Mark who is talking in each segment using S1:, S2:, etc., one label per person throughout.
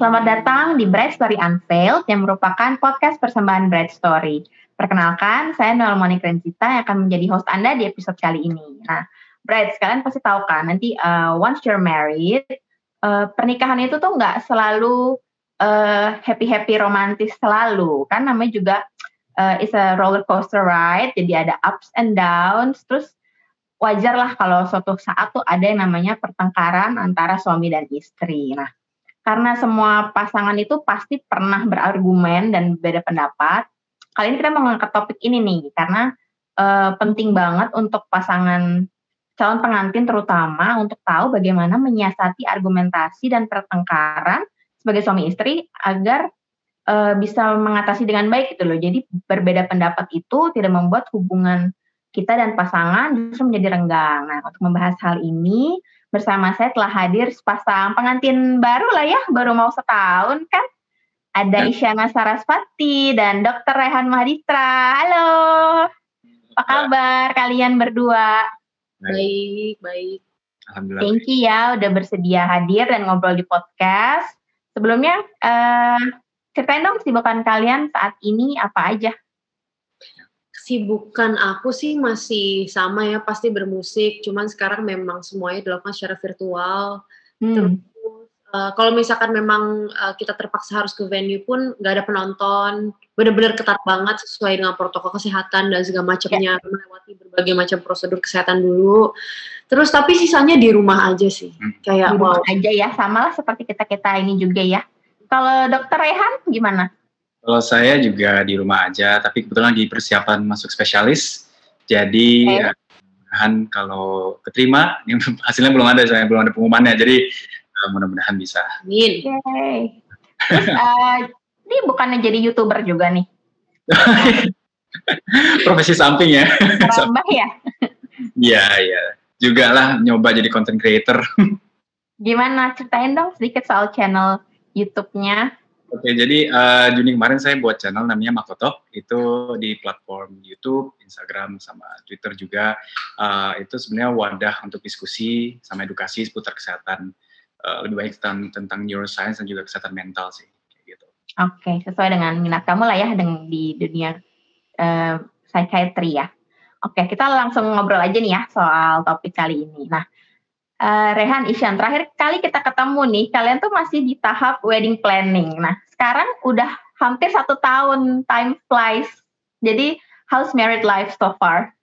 S1: Selamat datang di Bright Story Unveiled yang merupakan podcast persembahan Bright Story. Perkenalkan, saya Noel Monik Renzita yang akan menjadi host Anda di episode kali ini. Nah, Bright, kalian pasti tahu kan, nanti uh, once you're married, uh, pernikahan itu tuh nggak selalu uh, happy-happy romantis selalu. Kan namanya juga uh, is a roller coaster ride, jadi ada ups and downs, terus wajar lah kalau suatu saat tuh ada yang namanya pertengkaran antara suami dan istri. Nah, karena semua pasangan itu pasti pernah berargumen dan beda pendapat. Kali ini kita mau mengangkat topik ini nih karena uh, penting banget untuk pasangan calon pengantin terutama untuk tahu bagaimana menyiasati argumentasi dan pertengkaran sebagai suami istri agar uh, bisa mengatasi dengan baik gitu loh. Jadi berbeda pendapat itu tidak membuat hubungan kita dan pasangan justru menjadi renggang. Nah, untuk membahas hal ini bersama saya telah hadir sepasang pengantin baru lah ya, baru mau setahun kan. Ada ya. Isyana Sarasvati dan Dr. Rehan Mahadistra. Halo. Apa kabar kalian berdua?
S2: Baik, baik.
S1: Alhamdulillah. Thank you ya udah bersedia hadir dan ngobrol di podcast. Sebelumnya, uh, ceritain dong kesibukan kalian saat ini apa aja?
S2: Kesibukan aku sih masih sama ya, pasti bermusik, cuman sekarang memang semuanya dilakukan secara virtual. Hmm. Terus, uh, kalau misalkan memang uh, kita terpaksa harus ke venue pun nggak ada penonton, benar-benar ketat banget sesuai dengan protokol kesehatan dan segala macamnya, yeah. melewati berbagai macam prosedur kesehatan dulu. Terus tapi sisanya di rumah aja sih,
S1: hmm. kayak di rumah wow. aja ya, sama lah seperti kita kita ini juga ya. Kalau Dokter Rehan gimana?
S3: Kalau saya juga di rumah aja, tapi kebetulan di persiapan masuk spesialis. Jadi okay. ya, mudah-mudahan kalau keterima, hasilnya belum ada, saya belum ada pengumumannya. Jadi uh, mudah-mudahan bisa.
S1: Amin. Okay. Terus uh, ini bukannya jadi youtuber juga nih?
S3: Profesi samping ya.
S1: Merambah ya?
S3: Iya, iya. Juga lah nyoba jadi content creator.
S1: Gimana? Ceritain dong sedikit soal channel YouTube-nya.
S3: Oke, jadi uh, Juni kemarin saya buat channel namanya Makoto, itu di platform YouTube, Instagram, sama Twitter juga. Uh, itu sebenarnya wadah untuk diskusi sama edukasi seputar kesehatan, uh, lebih baik tentang, tentang neuroscience dan juga kesehatan mental sih. gitu.
S1: Oke, sesuai dengan minat kamu lah ya dengan di dunia uh, psychiatry ya. Oke, kita langsung ngobrol aja nih ya soal topik kali ini. Nah, uh, Rehan Isyan, terakhir kali kita ketemu nih, kalian tuh masih di tahap wedding planning. Nah, sekarang udah hampir satu tahun, time flies. Jadi, how's married life so far?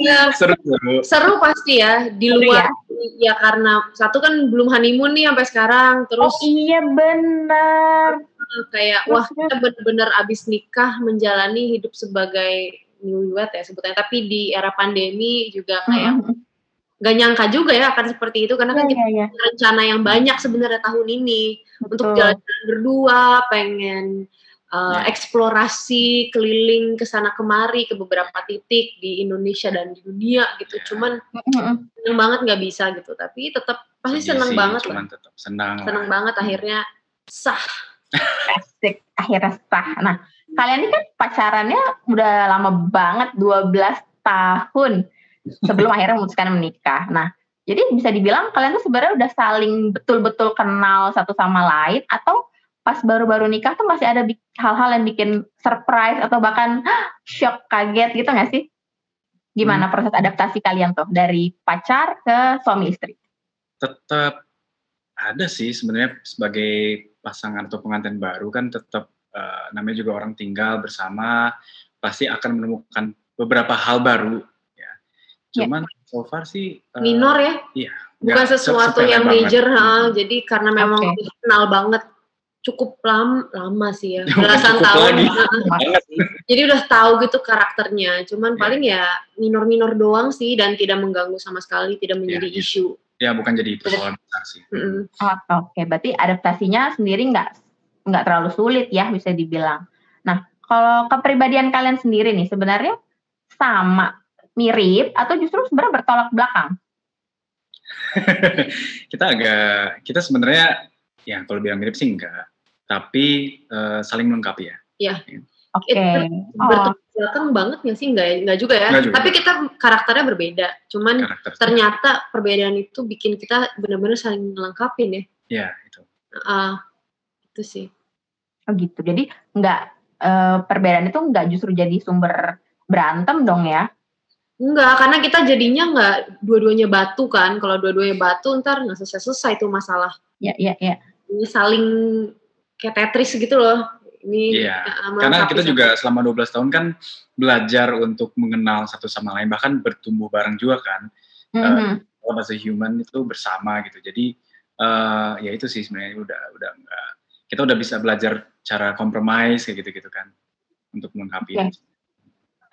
S2: ya, seru, seru. seru pasti ya di luar ya? ya karena satu kan belum honeymoon nih sampai sekarang terus
S1: oh iya benar
S2: kayak wah kita benar-benar abis nikah menjalani hidup sebagai newlywed ya sebetulnya tapi di era pandemi juga kayak mm-hmm. gak nyangka juga ya akan seperti itu karena kan yeah, kita yeah, yeah. rencana yang banyak sebenarnya tahun ini Betul. untuk jalan-jalan berdua pengen uh, yeah. eksplorasi keliling ke sana kemari ke beberapa titik di Indonesia dan di dunia gitu yeah. cuman mm-hmm. seneng banget nggak bisa gitu tapi tetap pasti seneng sih, banget
S3: cuman tetap senang
S2: seneng banget akhirnya sah
S1: Asik, akhirnya sah. Nah, kalian ini kan pacarannya udah lama banget 12 tahun sebelum akhirnya memutuskan menikah. Nah, jadi bisa dibilang kalian tuh sebenarnya udah saling betul-betul kenal satu sama lain atau pas baru-baru nikah tuh masih ada hal-hal yang bikin surprise atau bahkan shock kaget gitu nggak sih? Gimana hmm. proses adaptasi kalian tuh dari pacar ke suami istri?
S3: Tetap ada sih sebenarnya sebagai pasangan atau pengantin baru kan tetap uh, namanya juga orang tinggal bersama pasti akan menemukan beberapa hal baru ya. ya. Cuman yeah. so far sih
S2: uh, minor ya.
S3: Iya.
S2: Bukan sesuatu yang major, ha, hmm. jadi karena memang okay. kenal banget cukup lama lama sih ya belasan tahun jadi udah tahu gitu karakternya cuman yeah. paling ya minor-minor doang sih dan tidak mengganggu sama sekali tidak iya, menjadi yeah, isu
S3: ya bukan jadi persoalan besar sih mm -hmm.
S1: oh, oke okay. berarti adaptasinya sendiri nggak nggak terlalu sulit ya bisa dibilang. Nah, kalau kepribadian kalian sendiri nih sebenarnya sama, mirip atau justru sebenarnya bertolak belakang?
S3: kita agak kita sebenarnya ya kalau bilang mirip sih enggak, tapi uh, saling melengkapi ya.
S2: Iya. Ya.
S1: Oke. Okay.
S2: Oh. belakang banget nggak sih? Nggak, nggak juga ya. Nggak juga. Tapi kita karakternya berbeda. Cuman Karakter. ternyata perbedaan itu bikin kita benar-benar saling melengkapi ya.
S3: Iya itu.
S2: Uh, itu sih.
S1: Oh gitu. Jadi nggak uh, perbedaan itu nggak justru jadi sumber berantem dong ya?
S2: Enggak, karena kita jadinya nggak dua-duanya batu kan. Kalau dua-duanya batu ntar nggak selesai-selesai itu masalah.
S1: Iya, iya, iya.
S2: Ini saling kayak Tetris gitu loh. Ini
S3: iya. karena kita juga selama 12 tahun kan belajar untuk mengenal satu sama lain, bahkan bertumbuh bareng juga kan. Mm-hmm. Uh, as a human itu bersama gitu. Jadi uh, ya itu sih sebenarnya udah udah enggak kita udah bisa belajar cara compromise kayak gitu-gitu kan untuk melengkapi. Okay.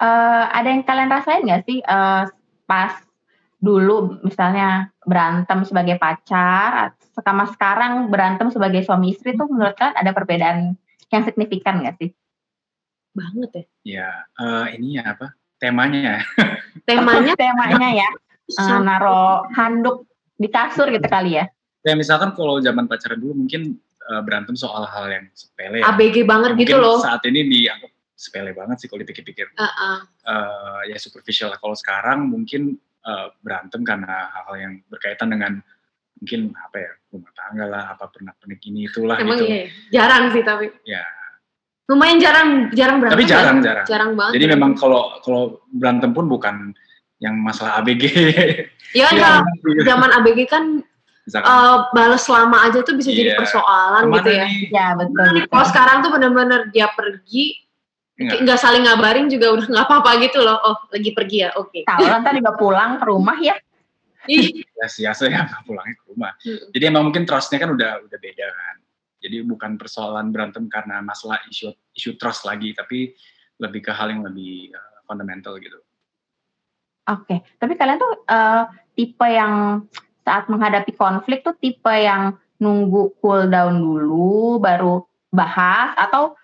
S1: Uh, eh, ada yang kalian rasain nggak sih uh, pas dulu misalnya berantem sebagai pacar, sama sekarang berantem sebagai suami istri tuh menurut kalian ada perbedaan yang signifikan nggak sih?
S2: Banget ya.
S3: Ya, uh, ini ya apa? Temanya.
S2: Temanya?
S1: Temanya ya. Uh, naro handuk di kasur gitu kali ya.
S3: Ya misalkan kalau zaman pacaran dulu mungkin uh, berantem soal hal yang sepele.
S2: ABG ya. banget gitu loh.
S3: Saat ini dianggap sepele banget sih kalau dipikir-pikir. Uh -uh. Uh, ya superficial. Kalau sekarang mungkin uh, berantem karena hal-hal yang berkaitan dengan mungkin apa ya rumah tangga lah apa pernah pernik ini itulah
S2: Emang
S3: gitu.
S2: iya, jarang sih tapi.
S3: Ya.
S2: Lumayan jarang jarang berantem.
S3: Tapi jarang kan? jarang.
S2: Jarang banget.
S3: Jadi memang kalau kalau berantem pun bukan yang masalah ABG.
S2: Iya ya, zaman ABG kan uh, balas lama aja tuh bisa yeah. jadi iya. persoalan Ke mana gitu ya. Nih?
S1: Ya betul. betul.
S2: Kalau sekarang tuh benar-benar dia pergi nggak saling ngabarin juga udah nggak apa-apa gitu loh. Oh lagi pergi ya, oke. Okay.
S1: Tahu nanti juga pulang ke rumah ya
S3: ya siasa ya pulangnya ke rumah. Hmm. Jadi emang mungkin trustnya kan udah udah beda kan. Jadi bukan persoalan berantem karena masalah isu isu trust lagi, tapi lebih ke hal yang lebih uh, fundamental gitu.
S1: Oke, okay. tapi kalian tuh uh, tipe yang saat menghadapi konflik tuh tipe yang nunggu cool down dulu baru bahas atau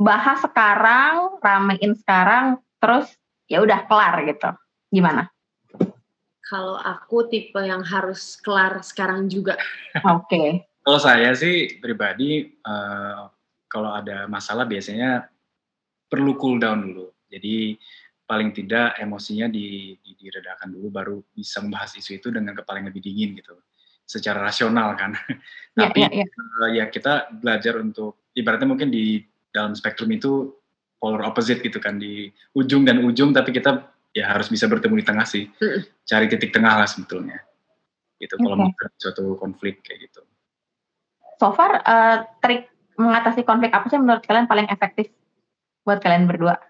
S1: bahas sekarang ramein sekarang terus ya udah kelar gitu gimana?
S2: Kalau aku tipe yang harus kelar sekarang juga.
S1: Oke. Okay.
S3: Kalau saya sih pribadi uh, kalau ada masalah biasanya perlu cool down dulu. Jadi paling tidak emosinya di, di, diredakan dulu baru bisa membahas isu itu dengan kepala yang lebih dingin gitu. Secara rasional kan. Ya, Tapi ya, ya. Uh, ya kita belajar untuk ibaratnya mungkin di dalam spektrum itu polar opposite gitu kan di ujung dan ujung tapi kita ya harus bisa bertemu di tengah sih cari titik tengah lah sebetulnya gitu okay. kalau menghadapi suatu konflik kayak gitu
S1: so far uh, trik mengatasi konflik apa sih menurut kalian paling efektif buat kalian berdua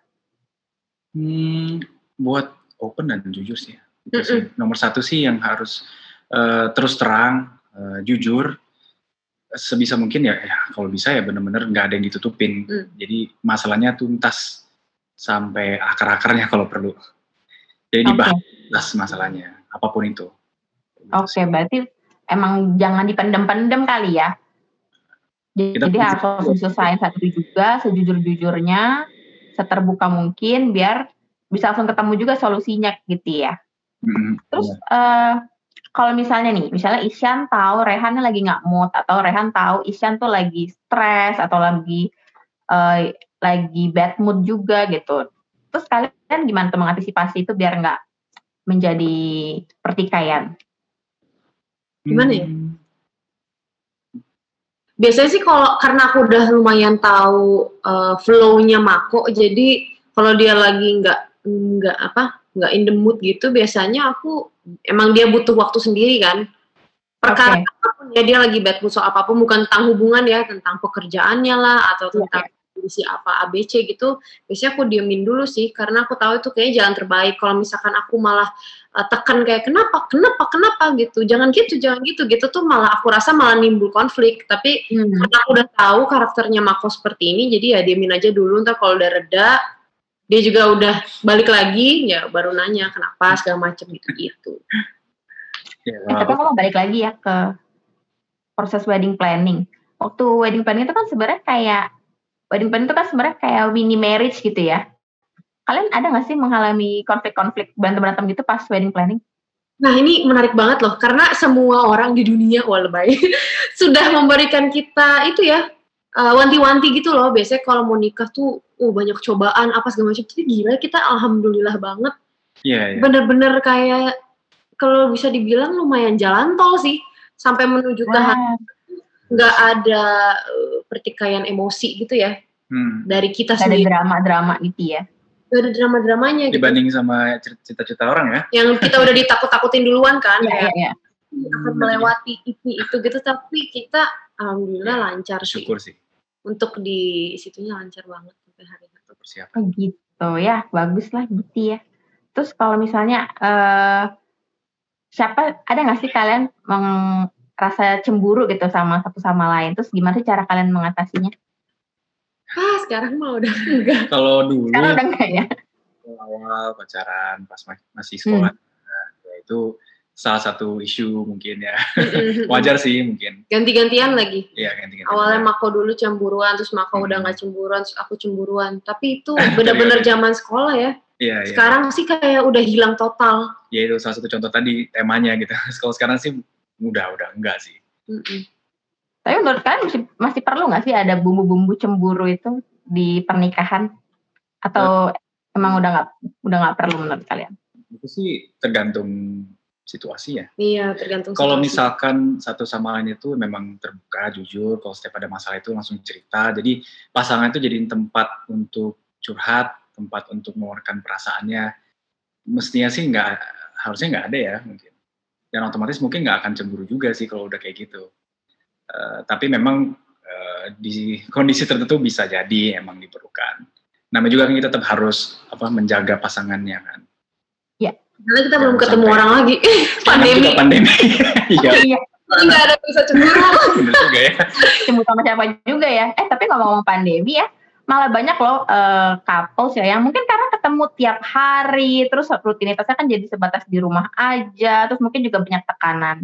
S3: hmm, buat open dan jujur sih, itu sih. nomor satu sih yang harus uh, terus terang uh, jujur sebisa mungkin ya, ya kalau bisa ya benar-benar nggak ada yang ditutupin mm. jadi masalahnya tuntas sampai akar-akarnya kalau perlu jadi dibahas okay. masalahnya, apa pun itu.
S1: Oke, okay, berarti emang jangan dipendem-pendem kali ya. Jadi, Kita harus selesai satu juga, sejujur-jujurnya, seterbuka mungkin, biar bisa langsung ketemu juga solusinya gitu ya. Mm-hmm. Terus uh, kalau misalnya nih, misalnya Isyan tahu Rehan lagi nggak mood atau Rehan tahu Isyan tuh lagi stres atau lagi uh, lagi bad mood juga gitu. Terus kalian gimana tuh mengantisipasi itu biar nggak menjadi pertikaian?
S2: Gimana ya? Biasanya sih kalau karena aku udah lumayan tahu uh, flow-nya Mako, jadi kalau dia lagi nggak nggak apa nggak in the mood gitu, biasanya aku emang dia butuh waktu sendiri kan. Perkara okay. apa pun ya dia lagi bad mood soal apa pun bukan tentang hubungan ya, tentang pekerjaannya lah atau iya, tentang okay kondisi apa ABC gitu biasanya aku diemin dulu sih karena aku tahu itu kayaknya jalan terbaik kalau misalkan aku malah uh, tekan kayak kenapa? Kenapa? Kenapa? gitu. Jangan gitu jangan gitu. Gitu tuh malah aku rasa malah nimbul konflik. Tapi hmm. karena aku udah tahu karakternya Mako seperti ini jadi ya diemin aja dulu. Ntar kalau udah reda dia juga udah balik lagi ya baru nanya kenapa? segala macam gitu gitu.
S1: Ya, eh, tapi kalau balik lagi ya ke proses wedding planning. Waktu wedding planning itu kan sebenarnya kayak wedding planning itu kan sebenarnya kayak mini marriage gitu ya. Kalian ada nggak sih mengalami konflik-konflik berantem-berantem gitu pas wedding planning?
S2: Nah ini menarik banget loh, karena semua orang di dunia, wah lebay, sudah memberikan kita itu ya, uh, wanti-wanti gitu loh. Biasanya kalau mau nikah tuh, uh banyak cobaan apa segala macam. Jadi gila kita alhamdulillah banget.
S3: Iya, iya.
S2: Bener-bener kayak kalau bisa dibilang lumayan jalan tol sih sampai menuju ke
S1: Wah,
S2: nggak ada uh, pertikaian emosi gitu ya
S3: Hmm.
S2: dari kita
S1: nggak ada
S2: sendiri.
S1: drama-drama gitu ya.
S2: Gak ada drama-dramanya gitu.
S3: Dibanding sama cita-cita orang ya.
S2: Yang kita udah ditakut-takutin duluan kan,
S1: Iya,
S2: kayak
S1: iya, iya.
S2: akan melewati ini itu gitu. Tapi kita alhamdulillah
S3: Iya,
S2: lancar sih.
S3: Syukur sih.
S2: Untuk di situnya lancar banget sampai hari ini.
S3: Persiapan.
S1: Oh gitu ya, bagus lah gitu ya. Terus kalau misalnya eh siapa ada nggak sih kalian merasa cemburu gitu sama satu sama lain? Terus gimana sih cara kalian mengatasinya?
S2: Ah sekarang mah udah enggak.
S3: Kalau dulu
S1: Sekarang udah enggak ya?
S3: awal pacaran pas ma- masih sekolah nah, ya itu salah satu isu mungkin ya. Wajar sih mungkin.
S2: Ganti-gantian lagi.
S3: Iya ganti-ganti.
S2: Awalnya Mako dulu cemburuan, terus Mako
S3: Hmm.
S2: udah nggak cemburuan, terus aku cemburuan. Tapi itu bener-bener zaman sekolah ya.
S3: Iya, iya.
S2: Sekarang sih kayak udah hilang total.
S3: Ya itu salah satu contoh tadi temanya gitu. Kalau sekarang sih udah udah enggak sih.
S2: Mm-mm.
S1: Tapi menurut kalian masih, masih perlu nggak sih ada bumbu-bumbu cemburu itu di pernikahan? Atau emang udah nggak udah nggak perlu menurut kalian?
S3: Itu sih tergantung situasi ya.
S2: Iya, tergantung
S3: Kalau misalkan satu sama lain itu memang terbuka, jujur, kalau setiap ada masalah itu langsung cerita. Jadi pasangan itu jadi tempat untuk curhat, tempat untuk mengeluarkan perasaannya. Mestinya sih nggak, harusnya nggak ada ya mungkin. Dan otomatis mungkin nggak akan cemburu juga sih kalau udah kayak gitu. Eh, tapi memang eh, di kondisi tertentu bisa jadi emang diperlukan. Namanya juga kan kita tetap harus apa menjaga pasangannya kan.
S2: Karena kita
S3: Jangan
S2: belum ketemu
S3: sampai-
S2: orang lagi. Pandemi.
S3: juga pandemi. Iya,
S1: iya,
S2: Nggak ada yang bisa cemburu.
S3: bener juga ya.
S1: cemburu sama siapa juga ya. Eh tapi ngomong-ngomong pandemi ya, malah banyak loh eh, couples ya yang mungkin karena ketemu tiap hari, terus rutinitasnya kan jadi sebatas di rumah aja, terus mungkin juga banyak tekanan,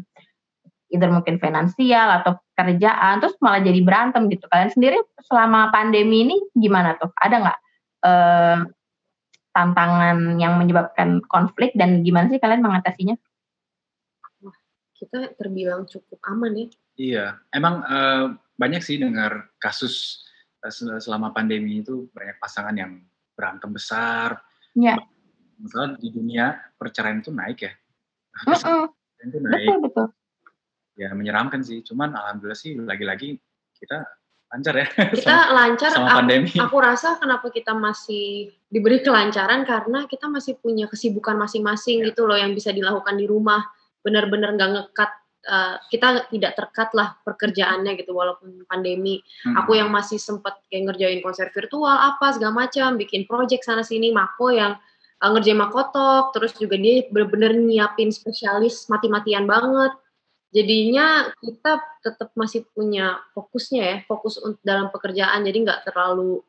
S1: either mungkin finansial atau kerjaan, terus malah jadi berantem gitu. Kalian sendiri selama pandemi ini gimana tuh? Ada nggak eh, tantangan yang menyebabkan konflik dan gimana sih kalian mengatasinya?
S2: Kita terbilang cukup aman ya.
S3: Iya, emang eh, banyak sih dengar kasus eh, sel- selama pandemi itu banyak pasangan yang berantem besar.
S1: Iya.
S3: Misalnya di dunia perceraian itu naik ya.
S1: Mm-mm,
S3: Perceraian itu naik.
S1: betul betul.
S3: Ya menyeramkan sih. Cuman alhamdulillah sih lagi-lagi kita lancar ya
S2: Kita
S3: sama,
S2: lancar.
S3: sama
S2: aku-
S3: pandemi.
S2: Aku rasa kenapa kita masih diberi kelancaran karena kita masih punya kesibukan masing-masing
S3: Ya.
S2: gitu loh yang bisa dilakukan di rumah. Benar-benar nggak ngekat. eh, kita tidak terkat lah pekerjaannya gitu walaupun pandemi.
S3: Hmm.
S2: Aku yang masih sempat kayak ngerjain konser virtual apa segala macam, bikin project sana sini. Mako yang uh, ngerjain makotok, terus juga dia bener-bener nyiapin spesialis mati-matian banget. Jadinya kita tetap masih punya fokusnya ya, fokus un- dalam pekerjaan. Jadi nggak terlalu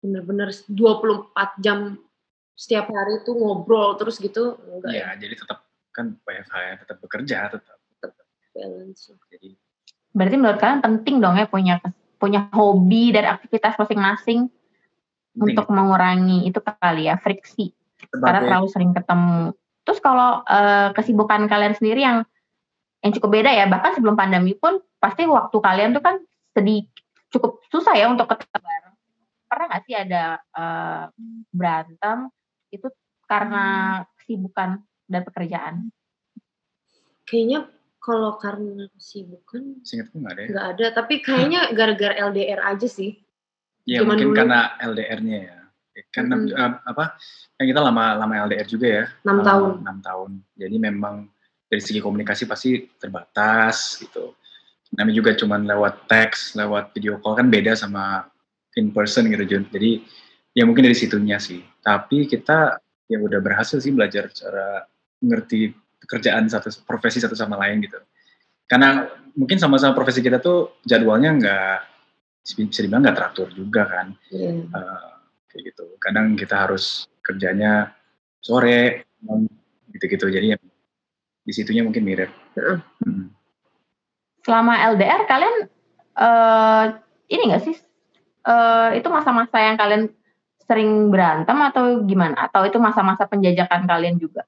S2: bener-bener 24 jam setiap hari itu ngobrol terus gitu. Enggak ya,
S3: Ya, jadi tetap kan WFH ya, tetap bekerja, tetap.
S2: balance.
S3: Jadi
S1: Berarti menurut kalian penting dong ya punya punya hobi dan aktivitas masing-masing untuk mengurangi itu kali ya friksi karena
S3: sebagai
S1: terlalu sering ketemu. Terus kalau eh, kesibukan kalian sendiri yang yang cukup beda ya bahkan sebelum pandemi pun pasti waktu kalian tuh kan sedih cukup susah ya untuk ketemu bareng. Pernah nggak sih ada eh, berantem itu karena kesibukan dan pekerjaan?
S2: Kayaknya kalau karena kesibukan
S3: seingatku nggak ada ya.
S2: nggak ada, tapi kayaknya gara-gara LDR aja sih.
S3: Ya mungkin
S2: dulu.
S3: karena LDR-nya ya. Kan eh, apa? Kan kita lama lama LDR juga ya.
S2: 6
S3: Lama-
S2: tahun.
S3: enam tahun. Jadi memang dari segi komunikasi pasti terbatas gitu. Namanya juga cuman lewat teks, lewat video call kan beda sama in person gitu Jun. Jadi ya mungkin dari situnya sih. Tapi kita ya udah berhasil sih belajar cara ngerti pekerjaan satu profesi satu sama lain gitu. Karena mungkin sama-sama profesi kita tuh jadwalnya nggak bisa dibilang nggak teratur juga kan
S2: Iya.
S3: Eh, kayak gitu. Kadang kita harus kerjanya sore, gitu-gitu. Jadi ya, di situnya mungkin mirip.
S2: Heeh.
S3: Hmm.
S1: selama LDR kalian eh ini enggak sih eh itu masa-masa yang kalian sering berantem atau gimana atau itu masa-masa penjajakan kalian juga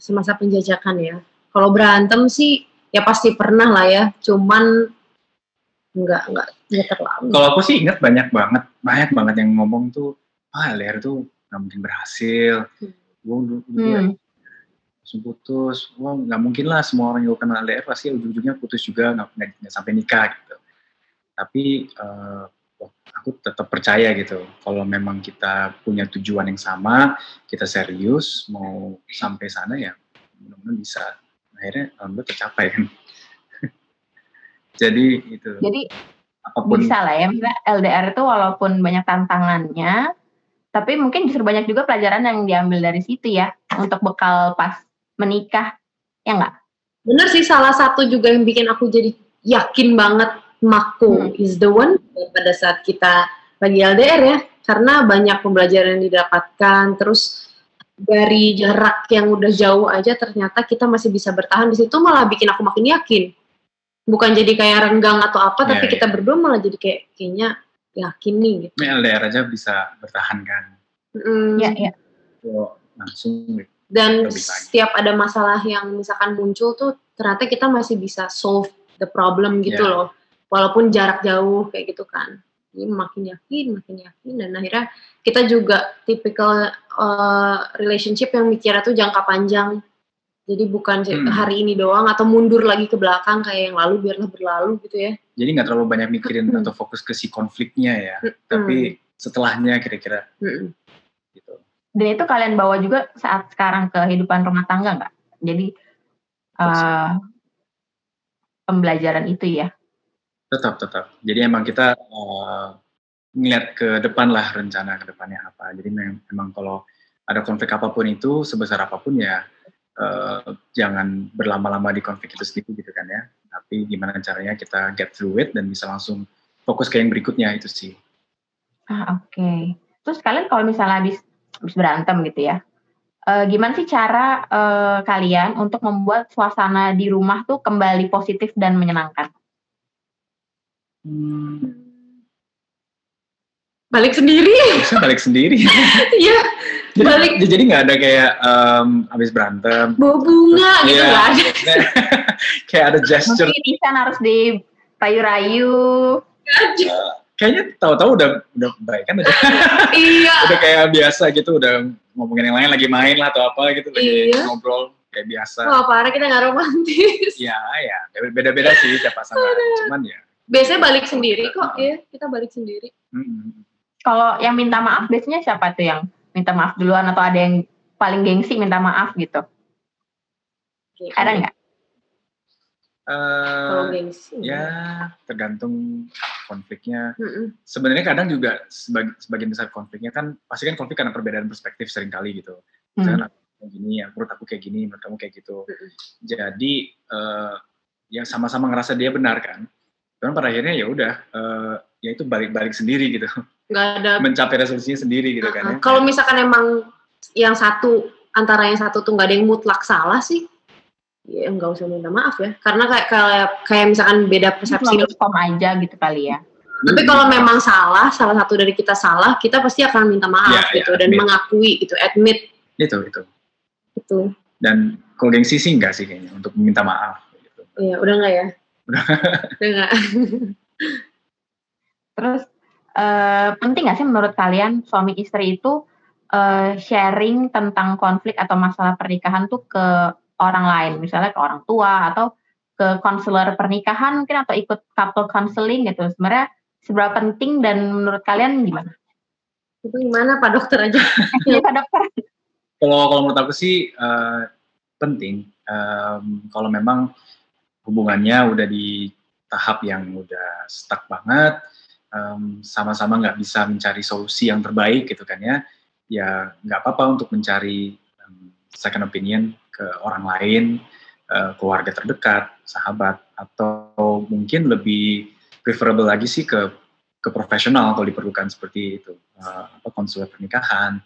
S2: Semasa penjajakan ya. Kalau berantem sih ya pasti pernah lah ya. Cuman Enggak, enggak, enggak terlalu.
S3: Kalau aku sih ingat banyak banget, banyak banget yang ngomong tuh, ah LDR tuh nggak mungkin berhasil.
S2: Hmm.
S3: Gue dulu
S1: Hmm.
S3: Langsung putus. Wah nggak mungkin lah semua orang yang kenal LDR pasti ujung-ujungnya putus juga, nggak, sampai nikah gitu. Tapi wah, aku tetap percaya gitu, kalau memang kita punya tujuan yang sama, kita serius, mau sampai sana ya mudah-mudahan bisa. Akhirnya alhamdulillah tercapai kan. Jadi itu
S1: Jadi
S3: apa pun
S1: bisa lah ya, LDR itu walaupun banyak tantangannya, tapi mungkin justru banyak juga pelajaran yang diambil dari situ ya, untuk bekal pas menikah, ya nggak?
S2: Bener sih salah satu juga yang bikin aku jadi yakin banget Mako
S1: Hmm.
S2: is the one pada saat kita lagi LDR ya. Karena banyak pembelajaran yang didapatkan, terus dari jarak yang udah jauh aja ternyata kita masih bisa bertahan di situ malah bikin aku makin yakin. Bukan jadi kayak renggang atau apa,
S3: Iya,
S2: tapi
S3: iya.
S2: kita berdua malah jadi kayak kayaknya yakin nih gitu.
S3: ini LDR aja bisa bertahan kan.
S2: Mm,
S1: Iya, iya.
S3: So, langsung gitu.
S2: Dan setiap ada masalah yang misalkan muncul tuh ternyata kita masih bisa solve the problem gitu
S3: Iya.
S2: loh. Walaupun jarak jauh kayak gitu kan. Jadi makin yakin makin yakin dan akhirnya kita juga tipikal uh, relationship yang mikirnya tuh jangka panjang. Jadi bukan
S3: Hmm.
S2: hari ini doang atau mundur lagi ke belakang kayak yang lalu biarlah berlalu gitu ya.
S3: Jadi nggak terlalu banyak mikirin atau fokus ke si konfliknya ya, tapi setelahnya kira-kira.
S1: Dan itu kalian bawa juga saat sekarang ke kehidupan rumah tangga nggak? Jadi eh, pembelajaran itu ya.
S3: Tetap tetap. Jadi emang kita eh, ngeliat ke depan lah rencana ke depannya apa. Jadi mem- memang kalau ada konflik apa pun itu sebesar apa pun ya eh, jangan berlama-lama di konflik itu sendiri gitu kan ya. Tapi gimana caranya kita get through it dan bisa langsung fokus ke yang berikutnya itu sih.
S1: Ah oke. Terus kalian kalau misalnya habis habis berantem gitu ya, eh, gimana sih cara eh, kalian untuk membuat suasana di rumah tuh kembali positif dan menyenangkan?
S3: Hmm,
S2: balik sendiri
S3: bisa balik sendiri.
S2: iya
S3: jadi,
S2: Balik.
S3: jadi nggak ada kayak em, habis berantem
S2: bawa bunga gitu
S3: Iya,
S2: nggak ada
S3: maksudnya kayak ada gesture
S1: Mungkin Isan harus dirayu-rayu.
S3: Kayaknya tahu-tahu udah udah baik kan udah,
S2: iya
S3: udah kayak biasa gitu udah ngomongin yang lain lagi main lah atau apa gitu lagi
S2: Iya.
S3: ngobrol kayak biasa
S2: Wah parah kita nggak romantis.
S3: ya ya beda-beda sih tiap pasangan cuman ya
S2: Biasanya balik sendiri kok, ya kita balik sendiri.
S3: mm,
S1: Kalau yang minta maaf biasanya siapa tuh yang minta maaf duluan atau ada yang paling gengsi minta maaf gitu? Ada nggak?
S2: Kalau
S3: eh,
S2: gengsi.
S3: ya tergantung konfliknya
S2: Mm-mm.
S3: sebenarnya kadang juga sebagian, sebagian besar konfliknya kan pasti kan konflik karena perbedaan perspektif sering kali gitu
S1: Hmm.
S3: misalkan aku kayak gini ya menurut aku kayak gini menurut kamu kayak gitu
S2: Mm-mm.
S3: jadi eh yang sama-sama ngerasa dia benar kan cuman pada akhirnya ya udah eh, ya itu balik-balik sendiri gitu
S2: Nggak ada.
S3: mencapai resolusinya sendiri gitu kan ya.
S2: Kalau misalkan emang yang satu antara yang satu tuh nggak ada yang mutlak salah sih, ya nggak usah minta maaf ya. Karena kayak kayak, kayak misalkan beda persepsi.
S1: Kom aja gitu kali ya.
S2: Tapi kalau memang salah, salah satu dari kita salah, kita pasti akan minta maaf
S3: Ya, ya,
S2: gitu dan
S3: admit.
S2: mengakui gitu, admit
S3: itu itu
S2: gitu.
S3: dan kalau gengsi sih enggak sih kayaknya untuk minta maaf gitu.
S2: Iya, udah nggak ya? udah nggak.
S1: Terus eh, penting nggak sih menurut kalian suami istri itu eh, sharing tentang konflik atau masalah pernikahan tuh ke orang lain, misalnya ke orang tua atau ke konselor pernikahan mungkin atau ikut couple counseling gitu. Sebenarnya seberapa penting dan menurut kalian gimana?
S2: Itu gimana Pak Dokter aja?
S1: Iya Pak Dokter.
S3: Kalau kalau menurut aku sih eh, penting Em, kalau memang hubungannya udah di tahap yang udah stuck banget, em, sama-sama nggak bisa mencari solusi yang terbaik gitu kan ya, ya nggak apa-apa untuk mencari em, second opinion ke orang lain, eh, keluarga terdekat, sahabat, atau mungkin lebih preferable lagi sih ke ke profesional kalau diperlukan seperti itu, eh, apa konselor pernikahan,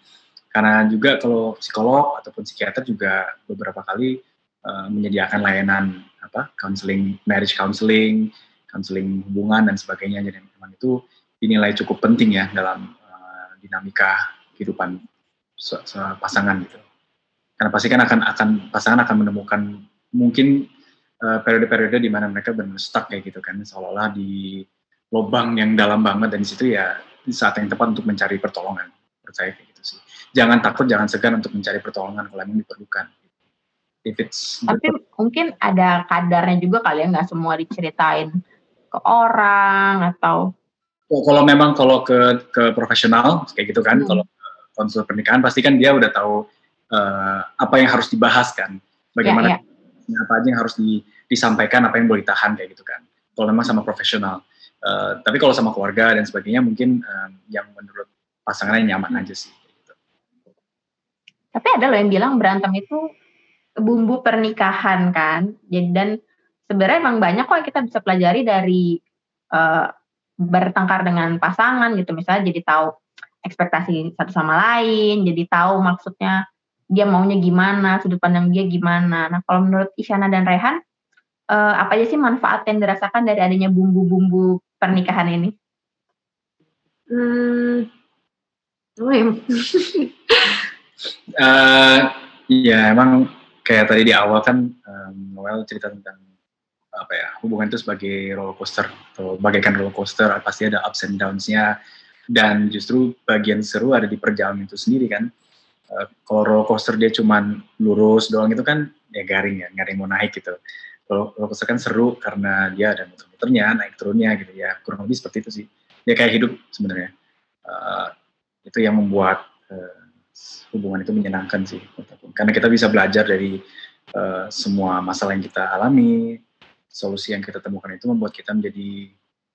S3: karena juga kalau psikolog ataupun psikiater juga beberapa kali uh, menyediakan layanan apa counseling marriage counseling counseling hubungan dan sebagainya. Jadi memang itu dinilai cukup penting ya dalam uh, dinamika kehidupan pasangan gitu karena pasti kan akan akan pasangan akan menemukan mungkin uh, periode-periode di mana mereka benar stuck kayak gitu kan. Seolah-olah di lubang yang dalam banget dan di situ ya saat yang tepat untuk mencari pertolongan. Percaya kayak gitu sih. Jangan takut jangan segan untuk mencari pertolongan kalau memang diperlukan.
S1: If it's tapi mungkin ada kadarnya juga kali ya nggak semua diceritain ke orang atau
S3: oh, kalau memang kalau ke ke profesional kayak gitu kan hmm. kalau konsul pernikahan pasti kan dia udah tahu uh, apa yang harus dibahas kan bagaimana yeah, yeah. apa aja yang harus di, disampaikan apa yang boleh ditahan kayak gitu kan kalau memang sama profesional uh, tapi kalau sama keluarga dan sebagainya mungkin uh, yang menurut pasangannya nyaman hmm. aja sih gitu.
S1: tapi ada loh yang bilang berantem itu bumbu pernikahan kan. Jadi dan sebenarnya emang banyak kok yang kita bisa pelajari dari uh, bertengkar dengan pasangan gitu. Misalnya jadi tahu ekspektasi satu sama lain, jadi tahu maksudnya dia maunya gimana, sudut pandang dia gimana. Nah, kalau menurut Isyana dan Rehan, uh, apa aja sih manfaat yang dirasakan dari adanya bumbu-bumbu pernikahan ini? Hmm,
S3: oh ya. uh, ya emang kayak tadi di awal kan um, Noel cerita tentang apa ya hubungan itu sebagai roller coaster atau bagaikan roller coaster pasti ada ups and downs-nya dan justru bagian seru ada di perjalanan itu sendiri kan kalau roller coaster dia cuman lurus doang itu kan ya garing ya garing mau naik gitu. Kalau roller coaster kan seru karena dia ada muter-muternya naik turunnya gitu ya. Kurang lebih seperti itu sih. Dia kayak hidup sebenarnya. Uh, itu yang membuat uh, hubungan itu menyenangkan sih. Karena kita bisa belajar dari uh, semua masalah yang kita alami. Solusi yang kita temukan itu membuat kita menjadi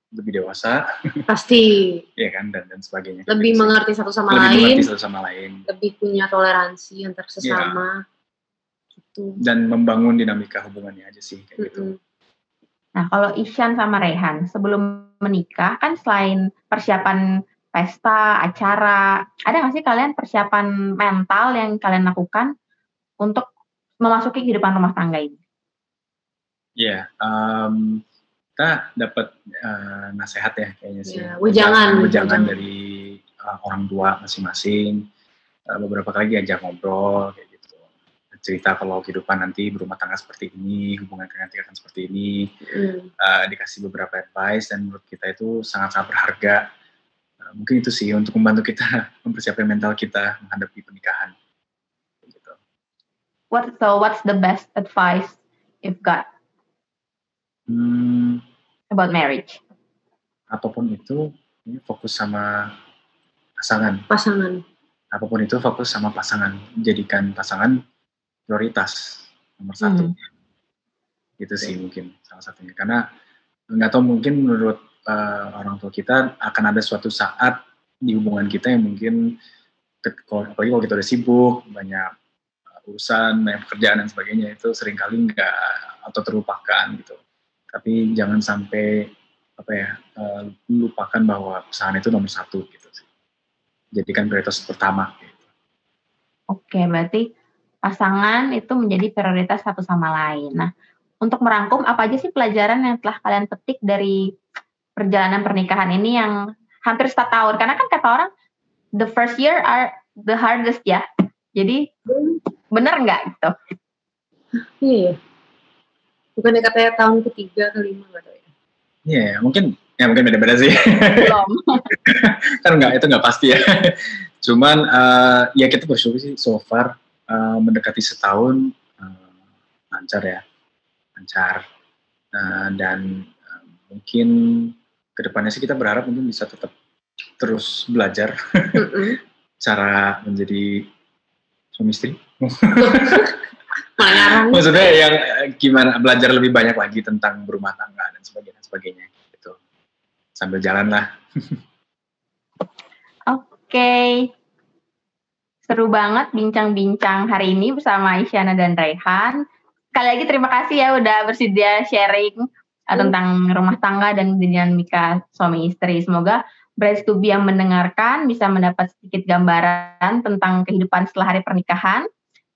S3: lebih dewasa
S2: pasti
S3: ya kan dan dan sebagainya
S2: lebih Jadi, mengerti satu sama
S3: lebih
S2: lain
S3: mengerti satu sama lain
S2: lebih punya toleransi antar sesama
S3: ya. gitu. dan membangun dinamika hubungannya aja sih kayak mm -hmm. gitu
S1: nah kalau Isyan sama Rehan sebelum menikah kan selain persiapan pesta, acara, ada nggak sih kalian persiapan mental yang kalian lakukan untuk memasuki kehidupan rumah tangga ini?
S3: Iya, yeah, um, kita dapat uh, nasihat ya kayaknya sih.
S2: Yeah, wejangan,
S3: wejangan dari uh, orang tua masing-masing. Uh, beberapa kali diajak ngobrol kayak gitu. Cerita kalau kehidupan nanti berumah tangga seperti ini, hubungan kalian nanti akan seperti ini. Mm. Uh, dikasih beberapa advice dan menurut kita itu sangat-sangat berharga mungkin itu sih untuk membantu kita mempersiapkan mental kita menghadapi pernikahan. Gitu.
S1: What so what's the best advice you've got hmm, about marriage?
S3: Apa pun itu, ini fokus sama pasangan.
S2: Pasangan.
S3: Apa pun itu fokus sama pasangan. Jadikan pasangan prioritas nomor satu. Hmm. Itu sih mungkin salah satunya. Karena nggak tahu mungkin menurut uh, orang tua kita akan ada suatu saat di hubungan kita yang mungkin apalagi kalau kita udah sibuk banyak uh, urusan banyak pekerjaan dan sebagainya itu sering kali nggak atau terlupakan gitu tapi jangan sampai apa ya uh, lupakan bahwa pasangan itu nomor satu gitu sih. Jadikan prioritas pertama gitu.
S1: oke berarti pasangan itu menjadi prioritas satu sama lain. Nah untuk merangkum apa aja sih pelajaran yang telah kalian petik dari perjalanan pernikahan ini yang hampir satu tahun? Karena kan kata orang the first year are the hardest ya. Jadi bener nggak gitu?
S2: Iya bukan katanya tahun ketiga kelima nggak tahu ya.
S3: Iya yeah, mungkin ya mungkin beda-beda sih. Belum. Kan nggak itu nggak pasti ya. Cuman uh, ya kita bersyukur sih so far uh, mendekati setahun uh, lancar ya. Lancar. Uh, dan uh, mungkin ke depannya sih kita berharap mungkin bisa tetap terus belajar. Cara menjadi suami istri. Maksudnya yang eh, gimana belajar lebih banyak lagi tentang berumah tangga dan sebagainya sebagainya gitu. Sambil jalan lah.
S1: Oke. Okay. Seru banget bincang-bincang hari ini bersama Isyana dan Raihan. Sekali lagi terima kasih ya udah bersedia sharing hmm. tentang rumah tangga dan dinamika suami istri. Semoga Brides to be yang mendengarkan bisa mendapat sedikit gambaran tentang kehidupan setelah hari pernikahan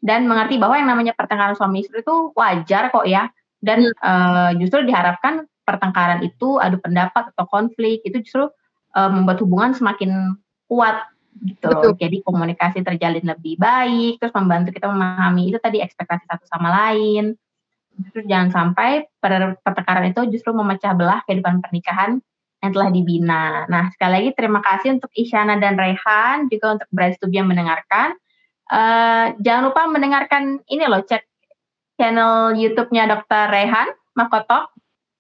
S1: dan mengerti bahwa yang namanya pertengkaran suami istri itu wajar kok ya dan hmm. uh, justru diharapkan pertengkaran itu adu pendapat atau konflik itu justru uh, membuat hubungan semakin kuat gitu. Betul. Jadi komunikasi terjalin lebih baik, terus membantu kita memahami itu tadi ekspektasi satu sama lain. Justru jangan sampai pertengkaran itu justru memecah belah kehidupan pernikahan yang telah dibina. Nah, sekali lagi terima kasih untuk Isyana dan Rehan, juga untuk Brad Stubi yang mendengarkan. Uh, jangan lupa mendengarkan ini loh, cek channel YouTube-nya Dr. Rehan Makoto.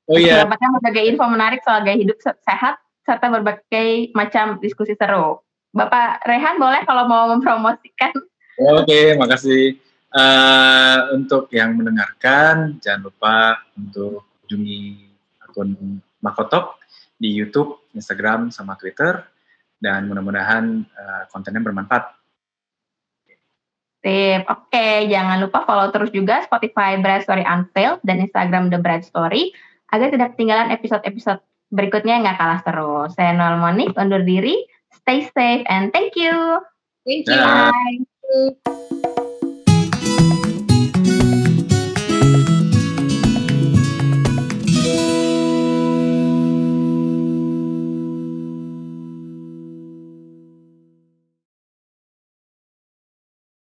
S3: Oh iya.
S1: Mendapatkan berbagai info menarik soal gaya hidup sehat serta berbagai macam diskusi seru. Bapak Rehan boleh kalau mau mempromosikan.
S3: Oke, okay, makasih. Uh, untuk yang mendengarkan, jangan lupa untuk kunjungi akun Makotok di YouTube, Instagram, sama Twitter. Dan mudah-mudahan uh, kontennya bermanfaat.
S1: Sip, oke. Okay. Jangan lupa follow terus juga Spotify Brad Story Unveiled dan Instagram The Brad Story agar tidak ketinggalan episode-episode berikutnya yang gak kalah seru. Saya Noel Monik, undur diri. Stay safe and thank you.
S2: Thank you. Bye.